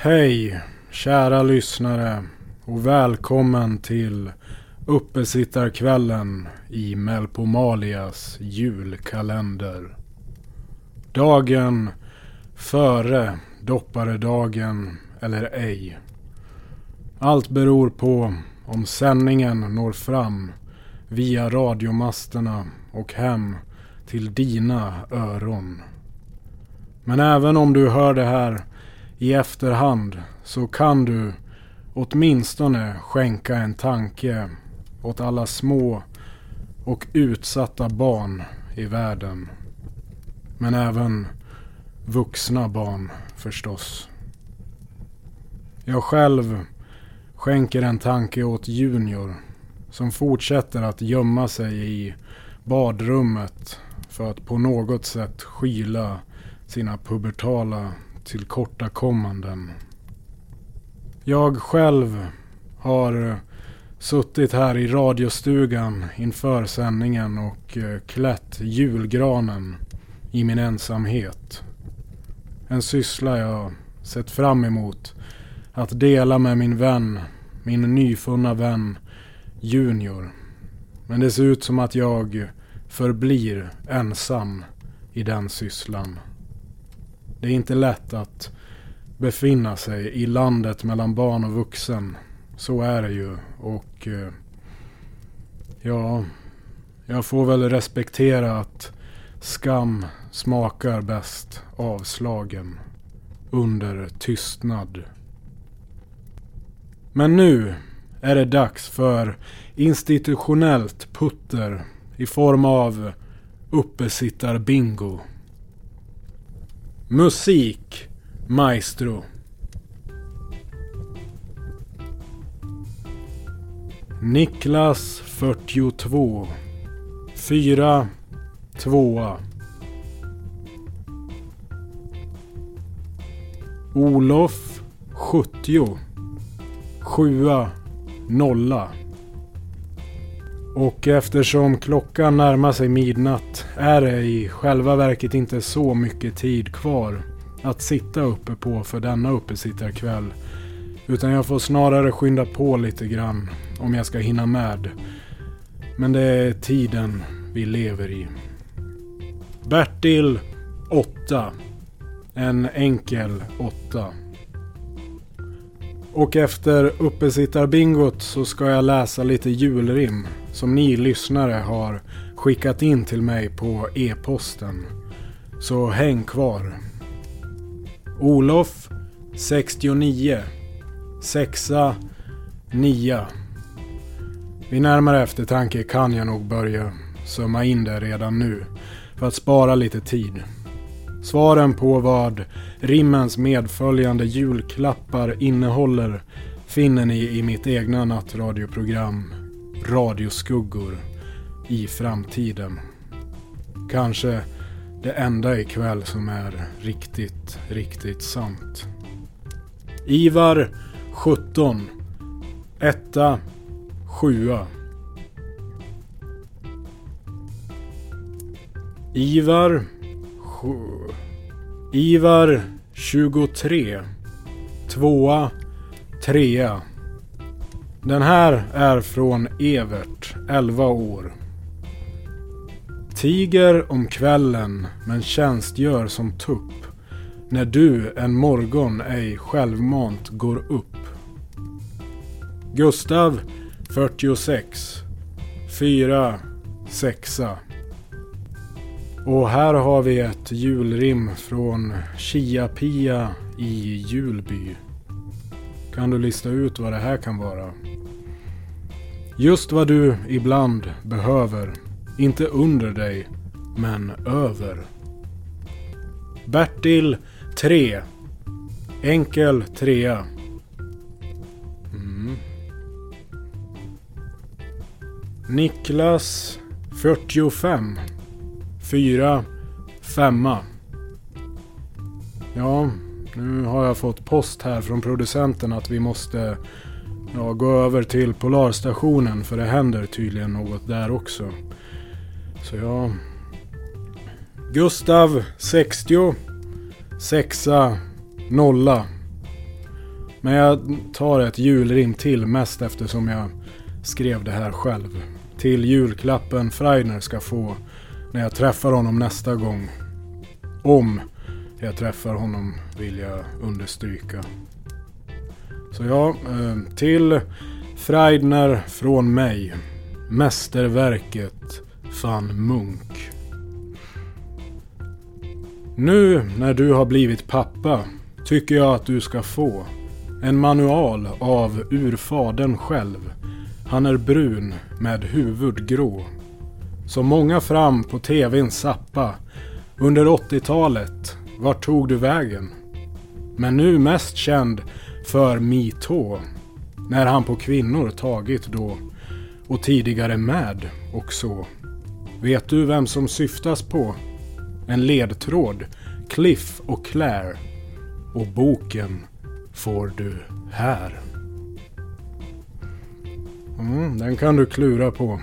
Hej kära lyssnare och välkommen till Uppesittarkvällen i Melpomalias julkalender. Dagen före dopparedagen eller ej. Allt beror på om sändningen når fram via radiomasterna och hem till dina öron. Men även om du hör det här i efterhand så kan du åtminstone skänka en tanke åt alla små och utsatta barn i världen. Men även vuxna barn förstås. Jag själv skänker en tanke åt Junior som fortsätter att gömma sig i badrummet för att på något sätt skyla sina pubertala tillkortakommanden. Jag själv har eh, suttit här i radiostugan inför sändningen och eh, klätt julgranen i min ensamhet. En syssla jag sett fram emot att dela med min vän, min nyfunna vän Junior. Men det ser ut som att jag förblir ensam i den sysslan. Det är inte lätt att befinna sig i landet mellan barn och vuxen. Så är det ju. Och eh, ja, jag får väl respektera att skam smakar bäst avslagen under tystnad. Men nu är det dags för institutionellt putter i form av uppesittarbingo. Musik, maestro. Niklas 42. 4. Tvåa. Olof 70. Sjua. Nolla. Och eftersom klockan närmar sig midnatt är det i själva verket inte så mycket tid kvar att sitta uppe på för denna uppesittarkväll. Utan jag får snarare skynda på lite grann om jag ska hinna med. Men det är tiden vi lever i. Bertil 8. En enkel 8. Och efter uppesittarbingot så ska jag läsa lite julrim som ni lyssnare har skickat in till mig på e-posten. Så häng kvar. Olof 69 Sexa 9 Vid närmare eftertanke kan jag nog börja sömma in det redan nu för att spara lite tid. Svaren på vad rimmens medföljande julklappar innehåller finner ni i mitt egna nattradioprogram Radioskuggor i framtiden. Kanske det enda ikväll som är riktigt, riktigt sant. Ivar 17 Etta 7 Ivar Ivar 23 Tvåa Trea. Den här är från Evert, 11 år. Tiger om kvällen men tjänstgör som tupp. När du en morgon ej självmant går upp. Gustav 46 4 sexa och här har vi ett julrim från Chia-Pia i Julby. Kan du lista ut vad det här kan vara? Just vad du ibland behöver. Inte under dig, men över. Bertil 3. Enkel trea. Mm. Niklas 45 fyra, femma. Ja, nu har jag fått post här från producenten att vi måste ja, gå över till Polarstationen för det händer tydligen något där också. Så ja... Gustav 60, sexa, nolla. Men jag tar ett julrim till mest eftersom jag skrev det här själv. Till julklappen Freidner ska få när jag träffar honom nästa gång. Om jag träffar honom vill jag understryka. Så ja, eh, till Freidner från mig. Mästerverket van Munk. Nu när du har blivit pappa tycker jag att du ska få en manual av urfadern själv. Han är brun med huvud grå. Som många fram på tvn sappa. Under 80-talet, vart tog du vägen? Men nu mest känd för MeToo. När han på kvinnor tagit då. Och tidigare med och så. Vet du vem som syftas på? En ledtråd. Cliff och Claire. Och boken får du här. Mm, den kan du klura på.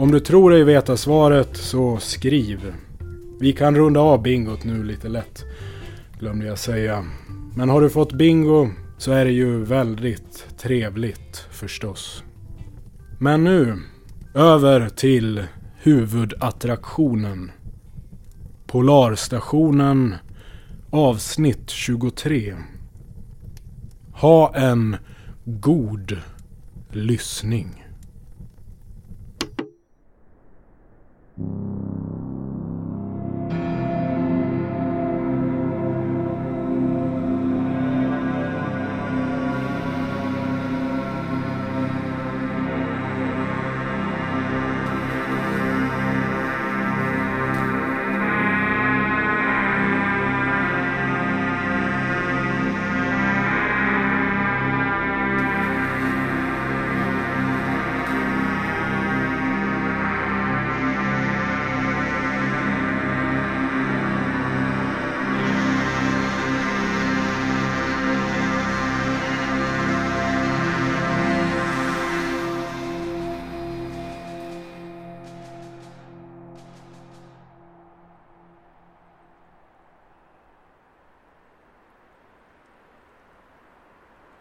Om du tror dig veta svaret så skriv. Vi kan runda av bingot nu lite lätt. Glömde jag säga. Men har du fått bingo så är det ju väldigt trevligt förstås. Men nu över till huvudattraktionen. Polarstationen avsnitt 23. Ha en god lyssning.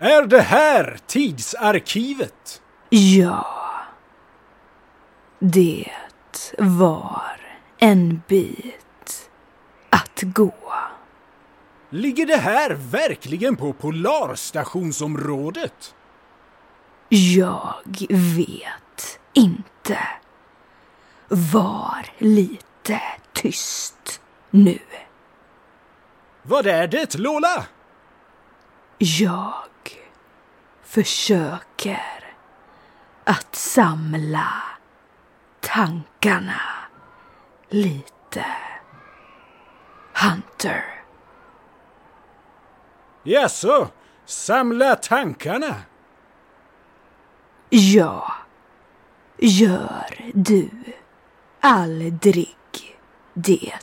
Är det här tidsarkivet? Ja. Det var en bit att gå. Ligger det här verkligen på Polarstationsområdet? Jag vet inte. Var lite tyst nu. Vad är det, Lola? Jag försöker att samla tankarna lite. Hunter. Jaså, samla tankarna? Ja. Gör du aldrig det?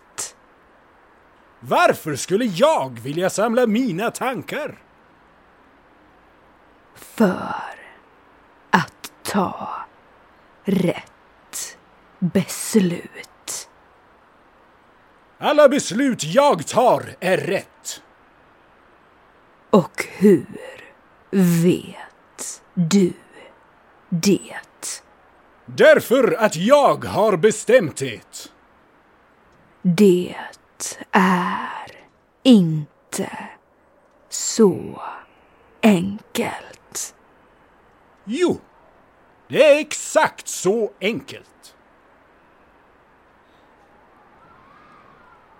Varför skulle jag vilja samla mina tankar? För att ta rätt beslut. Alla beslut jag tar är rätt. Och hur vet du det? Därför att jag har bestämt det. Det är inte så enkelt. Jo, det är exakt så enkelt.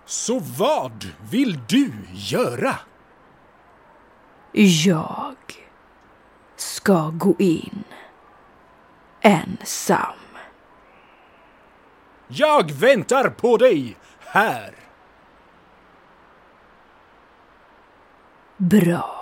Så vad vill du göra? Jag ska gå in ensam. Jag väntar på dig här. Bra.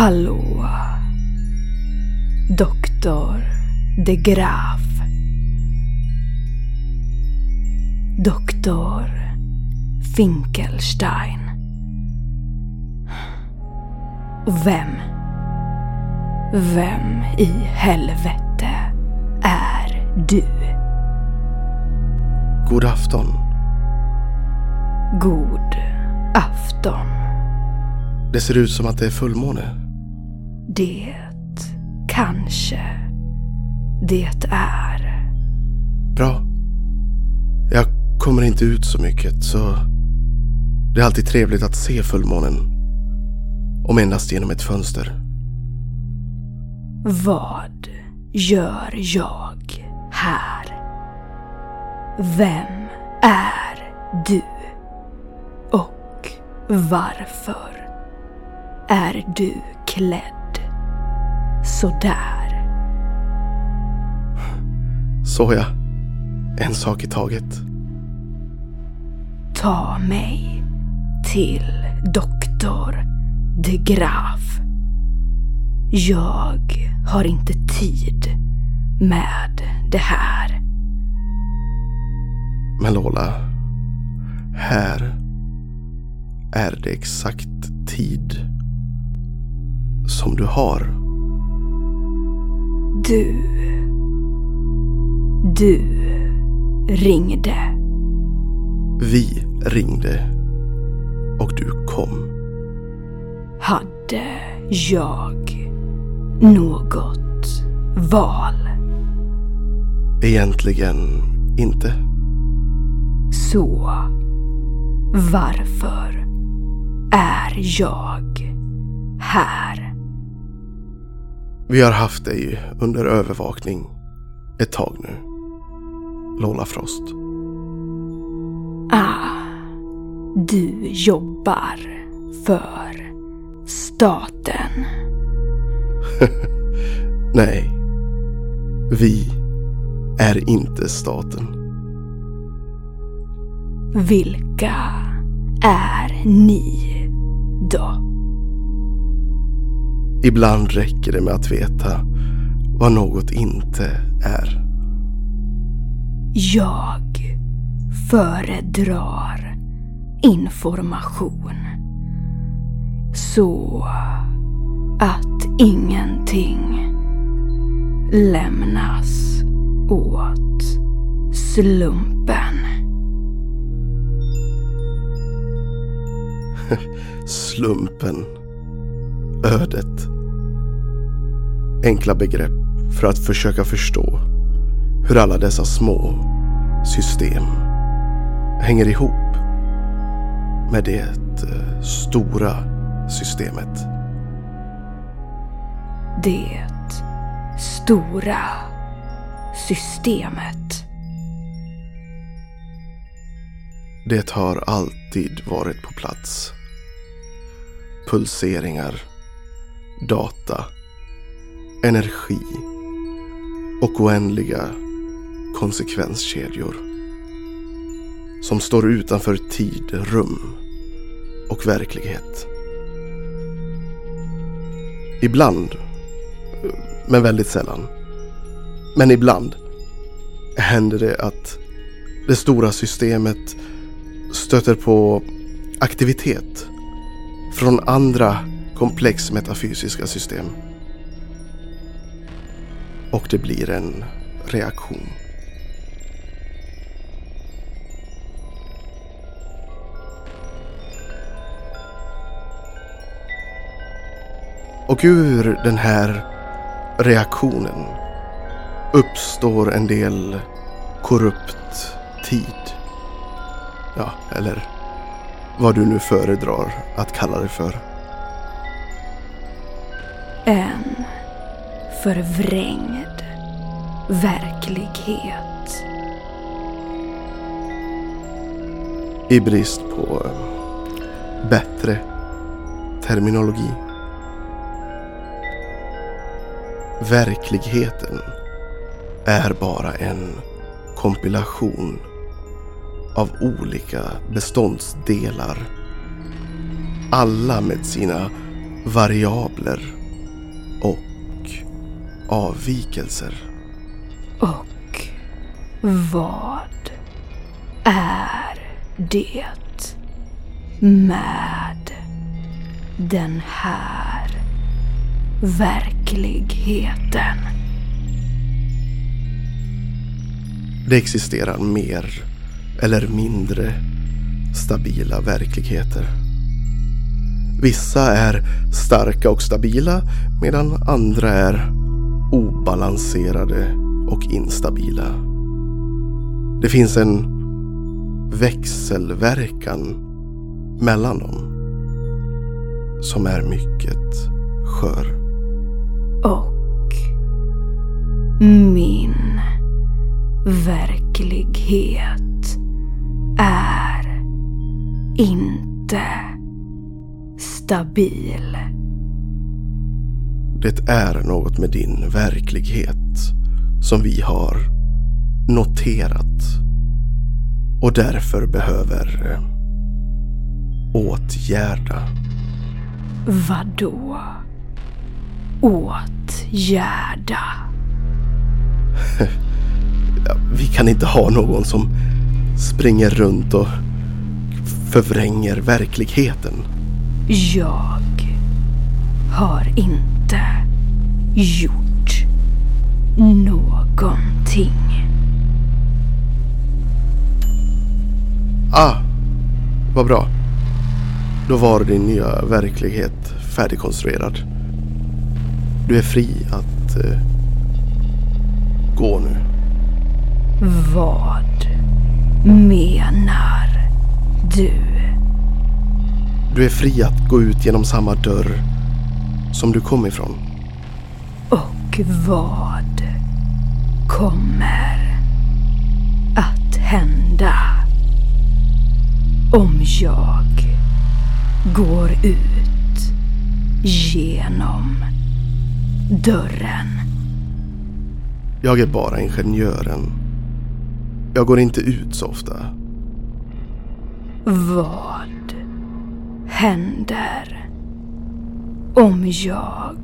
Hallå. Doktor de Graaf. Doktor Finkelstein. Och vem, vem i helvete är du? God afton. God afton. Det ser ut som att det är fullmåne. Det kanske det är. Bra. Jag kommer inte ut så mycket så det är alltid trevligt att se fullmånen. Om endast genom ett fönster. Vad gör jag här? Vem är du? Och varför är du klädd sådär? Så ja. En sak i taget. Ta mig till doktor de Graaf. Jag har inte tid med det här. Men Lola. Här är det exakt tid som du har. Du... Du ringde. Vi ringde och du kom. Hade jag något val? Egentligen inte. Så varför är jag här? Vi har haft dig under övervakning ett tag nu. Lola Frost. Ah, du jobbar för staten. Nej. Vi är inte staten. Vilka är ni då? Ibland räcker det med att veta vad något inte är. Jag föredrar information. Så att ingenting lämnas åt slumpen. Slumpen. Ödet. Enkla begrepp för att försöka förstå hur alla dessa små system hänger ihop med det eh, stora systemet. Det stora systemet. Det har alltid varit på plats. Pulseringar, data, energi och oändliga konsekvenskedjor. Som står utanför tid, rum och verklighet. Ibland, men väldigt sällan, men ibland händer det att det stora systemet stöter på aktivitet från andra komplex metafysiska system. Och det blir en reaktion. Och ur den här reaktionen uppstår en del korrupt tid. Ja, eller vad du nu föredrar att kalla det för. En förvrängd verklighet. I brist på bättre terminologi. Verkligheten är bara en kompilation av olika beståndsdelar. Alla med sina variabler avvikelser. Och vad är det? med den här verkligheten. Det existerar mer eller mindre stabila verkligheter. Vissa är starka och stabila medan andra är obalanserade och instabila. Det finns en växelverkan mellan dem som är mycket skör. Och min verklighet är inte stabil. Det är något med din verklighet som vi har noterat och därför behöver eh, åtgärda. Vadå? Åtgärda? Ja, Vi kan inte ha någon som springer runt och förvränger verkligheten. Jag har inte gjort någonting. Ah, vad bra. Då var din nya verklighet färdigkonstruerad. Du är fri att eh, gå nu. Vad menar du? Du är fri att gå ut genom samma dörr som du kom ifrån. Och vad kommer att hända om jag går ut genom dörren? Jag är bara ingenjören. Jag går inte ut så ofta. Vad händer om jag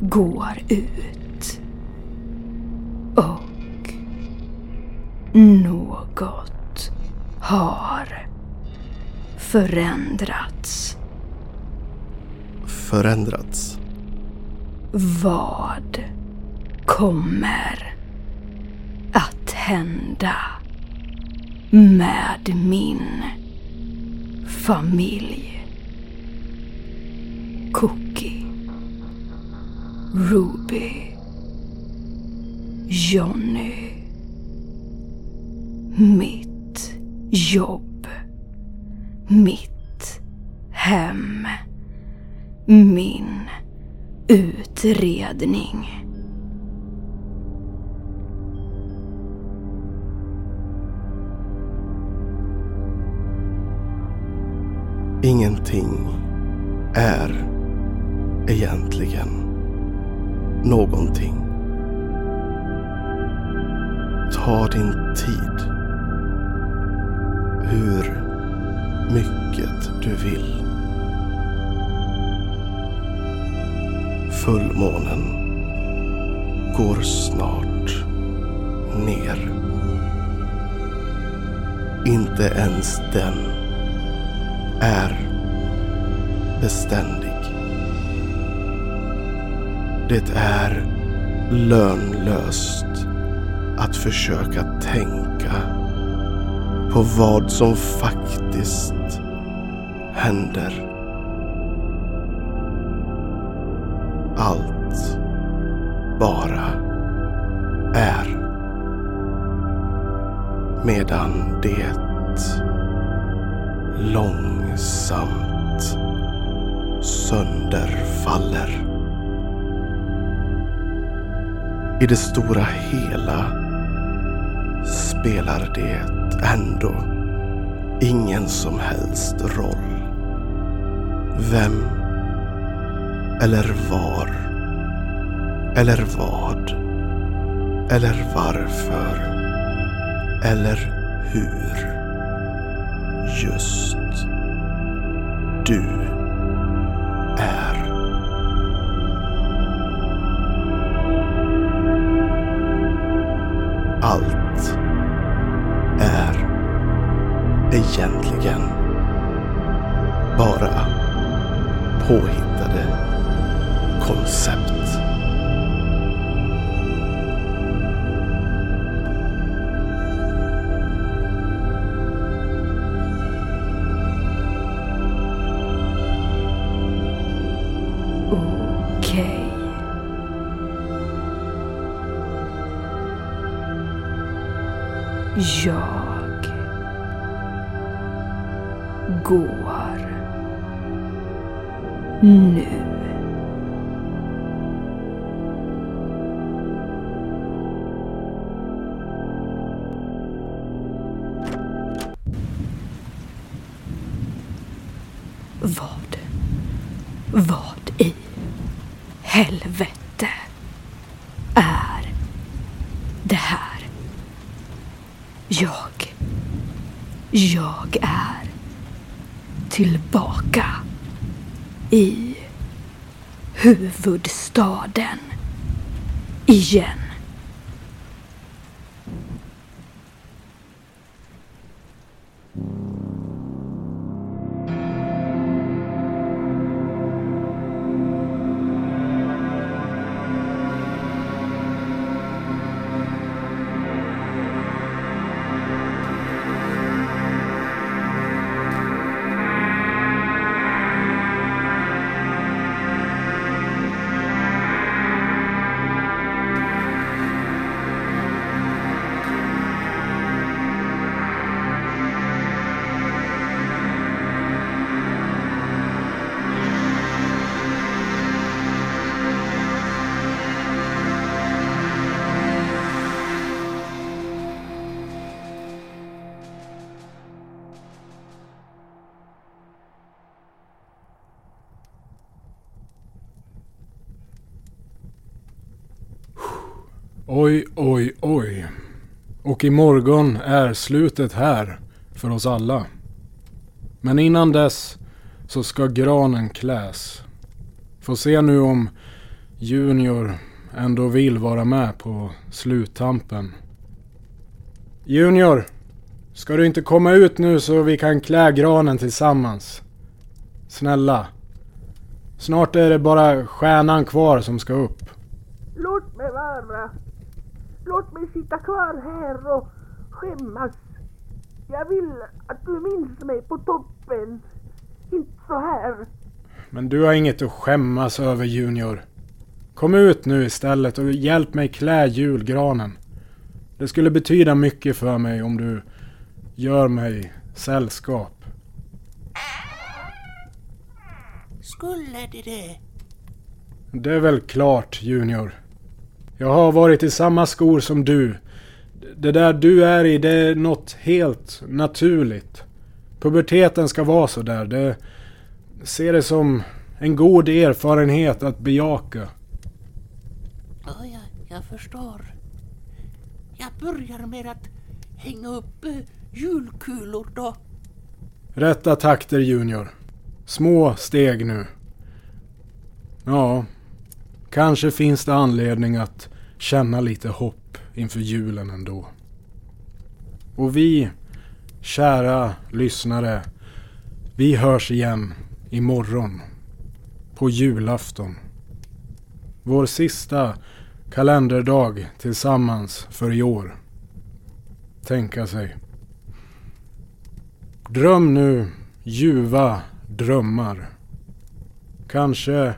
går ut och något har förändrats? Förändrats. Vad kommer att hända med min familj? Cookie, Ruby, Johnny. Mitt jobb. Mitt hem. Min utredning. Ingenting är egentligen någonting. Ta din tid. Hur mycket du vill. Fullmånen går snart ner. Inte ens den är beständig. Det är lönlöst att försöka tänka på vad som faktiskt händer. Allt bara är. Medan det långsamt sönderfaller. I det stora hela spelar det ändå ingen som helst roll. Vem eller var eller vad eller varför eller hur just du Jag går nu. Huvudstaden igen. Oj, oj, oj. Och imorgon är slutet här för oss alla. Men innan dess så ska granen kläs. Får se nu om Junior ändå vill vara med på sluttampen. Junior! Ska du inte komma ut nu så vi kan klä granen tillsammans? Snälla. Snart är det bara stjärnan kvar som ska upp. Låt mig vara. Låt mig sitta kvar här och skämmas. Jag vill att du minns mig på toppen. Inte så här. Men du har inget att skämmas över Junior. Kom ut nu istället och hjälp mig klä julgranen. Det skulle betyda mycket för mig om du gör mig sällskap. Skulle det det? Det är väl klart Junior. Jag har varit i samma skor som du. Det där du är i, det är något helt naturligt. Puberteten ska vara så där. Det ser det som en god erfarenhet att bejaka. Ja, jag, jag förstår. Jag börjar med att hänga upp eh, julkulor då. Rätta takter Junior. Små steg nu. Ja, kanske finns det anledning att känna lite hopp inför julen ändå. Och vi, kära lyssnare, vi hörs igen imorgon. På julafton. Vår sista kalenderdag tillsammans för i år. Tänka sig. Dröm nu ljuva drömmar. Kanske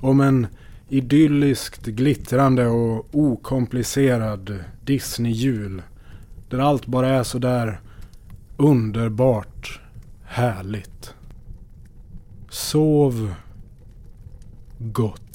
om en idylliskt glittrande och okomplicerad Disney-jul. Där allt bara är så där underbart härligt. Sov gott.